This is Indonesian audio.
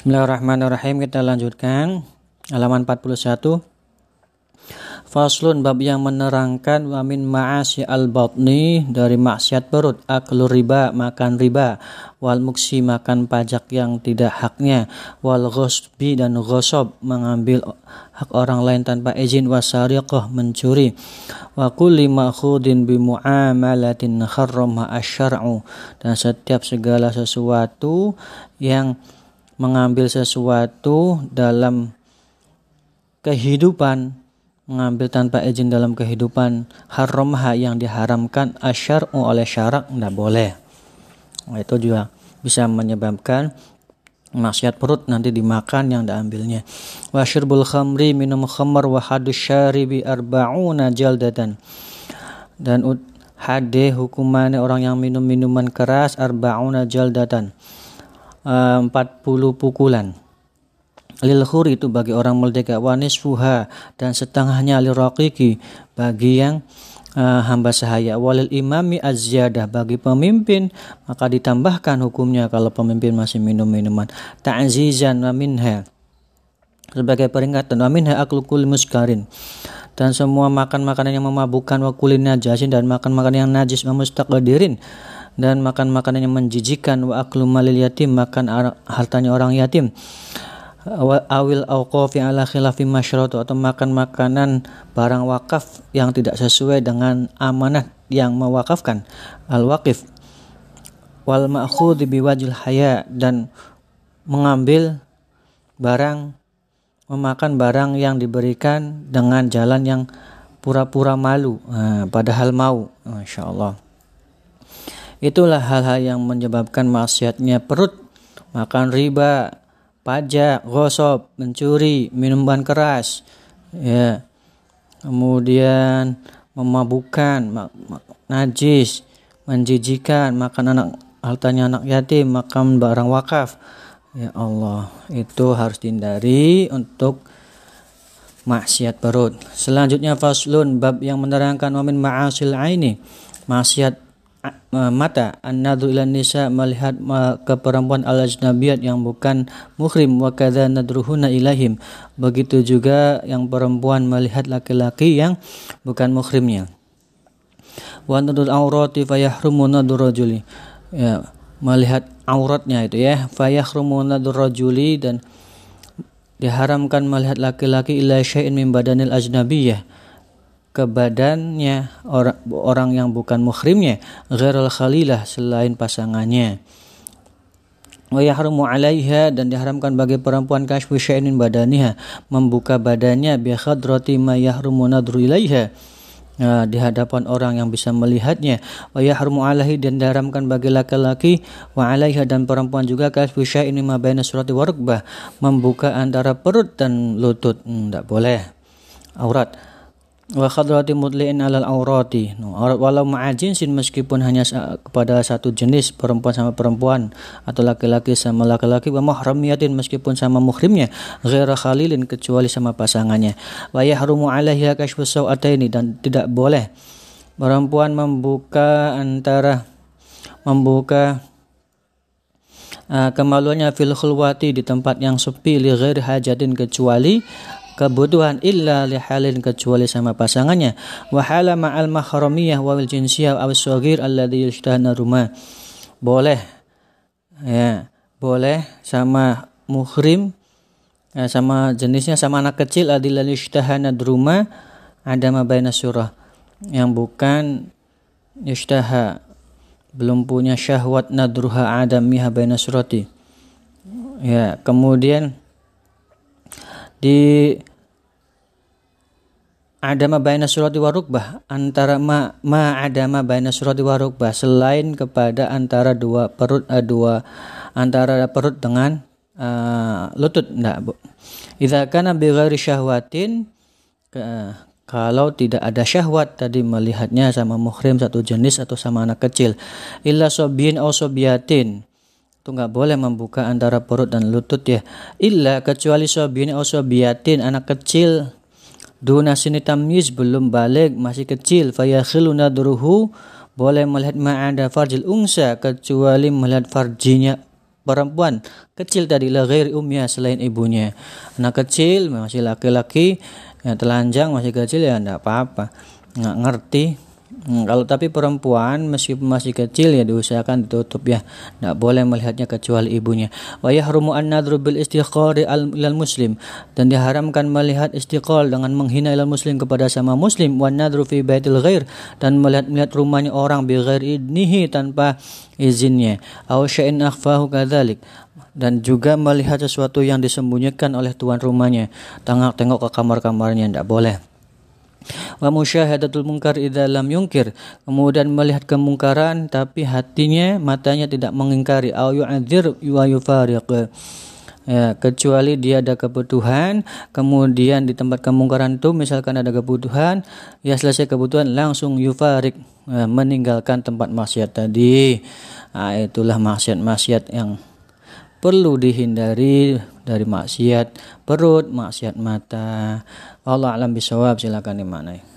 Bismillahirrahmanirrahim. Kita lanjutkan halaman 41 Faslun bab yang menerangkan wa min ma'asi al-batni dari maksiat perut, aklu riba, makan riba, wal muksi makan pajak yang tidak haknya, wal ghosbi dan ghosob mengambil hak orang lain tanpa izin, wasariqah mencuri, wa kulli ma'khudin bi muamalatin kharrama asyar'u dan setiap segala sesuatu yang mengambil sesuatu dalam kehidupan mengambil tanpa izin dalam kehidupan haramha yang diharamkan asyar'u oleh syarak tidak boleh. Nah, itu juga bisa menyebabkan maksiat perut nanti dimakan yang diambilnya. Wa syirbul khamri minum khamar wa hadus syaribi arba'una jaldatan. Dan hade hukumannya orang yang minum minuman keras arba'una jaldatan. 40 pukulan. Lil itu bagi orang merdeka. Wanis fuha dan setengahnya lil bagi yang uh, hamba sahaya. Walil imami azyadah bagi pemimpin maka ditambahkan hukumnya kalau pemimpin masih minum minuman ta'zizan wa minha sebagai peringatan. Wa minha aklu muskarin dan semua makan makanan yang memabukkan wa kulin najasin dan makan makanan yang najis wa dan makan makanan yang menjijikan. Wa aklu malil yatim makan hartanya orang yatim. Awil awqafi ala khilafi masyratu atau makan makanan barang wakaf yang tidak sesuai dengan amanah yang mewakafkan. Al waqif wal ma'khudh biwajil haya dan mengambil barang memakan barang yang diberikan dengan jalan yang pura-pura malu. Nah, padahal mau. Masya Allah itulah hal-hal yang menyebabkan maksiatnya perut makan riba pajak, gosok, mencuri, minuman keras, ya, kemudian memabukkan, najis, menjijikan, makan anak hartanya anak yatim, makan barang wakaf. Ya Allah, itu harus dihindari untuk maksiat perut. Selanjutnya faslun bab yang menerangkan wamin ma'asil aini. Maksiat mata an-nadru ila nisa melihat ke perempuan al-ajnabiyat yang bukan muhrim wa kadza nadruhuna ilahim begitu juga yang perempuan melihat laki-laki yang bukan muhrimnya. Wa nadul aurati fayahrumu nadur rajuli. Ya melihat auratnya itu ya fayahrumu nadur rajuli dan diharamkan melihat laki-laki ila syai'in min badanil ajnabiyah ke badannya orang orang yang bukan muhrimnya ghairul khalilah selain pasangannya. Wa yahrumu 'alaiha dan diharamkan bagi perempuan kashfu syai'in badaniha membuka badannya bi khadrati ma yahrumu nadru ilaiha. Nah, di hadapan orang yang bisa melihatnya. Wa yahrumu alaihi dan diharamkan bagi laki-laki. Wa alaiha dan perempuan juga kasfu syai'in ma baina surati wa membuka antara perut dan lutut. Tidak hmm, boleh. Aurat wa khadrati mutli'in alal aurati walau ma'ajinsin meskipun hanya kepada satu jenis perempuan sama perempuan atau laki-laki sama laki-laki wa muhramiyatin meskipun sama muhrimnya ghaira khalilin kecuali sama pasangannya. Wa yahrumu alaiha kashfu sawataini dan tidak boleh perempuan membuka antara membuka uh, kemaluannya fil khulwati di tempat yang sepi li ghairi hajatin kecuali kebutuhan illa lihalin kecuali sama pasangannya. Wa hala ma'al mahramiyah wa jinsiyah aw saghir alladhi yushtahana rumah. Boleh ya boleh sama muhrim ya, sama jenisnya sama anak kecil adilal yushtahana rumah ada mabaina surah yang bukan yushtaha belum punya syahwat nadruha adamiha baina surati ya kemudian di adama baina surati warukbah antara ma ma adama baina surati warukbah selain kepada antara dua perut uh, dua antara perut dengan uh, lutut. Enggak Bu. Idza kana bi ghairi syahwatin kalau tidak ada syahwat tadi melihatnya sama muhrim satu jenis atau sama anak kecil. Illa sobiin atau sobiatin itu nggak boleh membuka antara perut dan lutut ya. Illa kecuali sobiin atau sobiatin anak kecil Duna sini tamyiz belum balik masih kecil fayakhilu nadruhu boleh melihat ma'ada farjil unsa kecuali melihat farjinya perempuan kecil tadi la ghairi ummiha selain ibunya. Anak kecil masih laki-laki yang telanjang masih kecil ya enggak apa-apa. Nggak ngerti Hmm, kalau tapi perempuan meskipun masih kecil ya diusahakan ditutup ya. Tidak boleh melihatnya kecuali ibunya. Wa yahrumu an-nadru bil istiqari ilal muslim dan diharamkan melihat istiqal dengan menghina ilal muslim kepada sama muslim wa nadru fi baitil ghair dan melihat-melihat rumahnya orang bi ghair idnihi tanpa izinnya. Aw syai'in akhfahu kadzalik dan juga melihat sesuatu yang disembunyikan oleh tuan rumahnya. Tengok-tengok ke kamar-kamarnya tidak boleh wa musyahadatul munkar idza lam yungkir. Kemudian melihat kemungkaran tapi hatinya matanya tidak mengingkari. Au yu'adzir wa yufariq. Ya kecuali dia ada kebutuhan kemudian di tempat kemungkaran itu misalkan ada kebutuhan ya selesai kebutuhan langsung yufarik ya, meninggalkan tempat maksiat tadi. Nah, itulah maksiat-maksiat yang perlu dihindari dari maksiat perut, maksiat mata. Allah alam bisawab silakan dimaknai.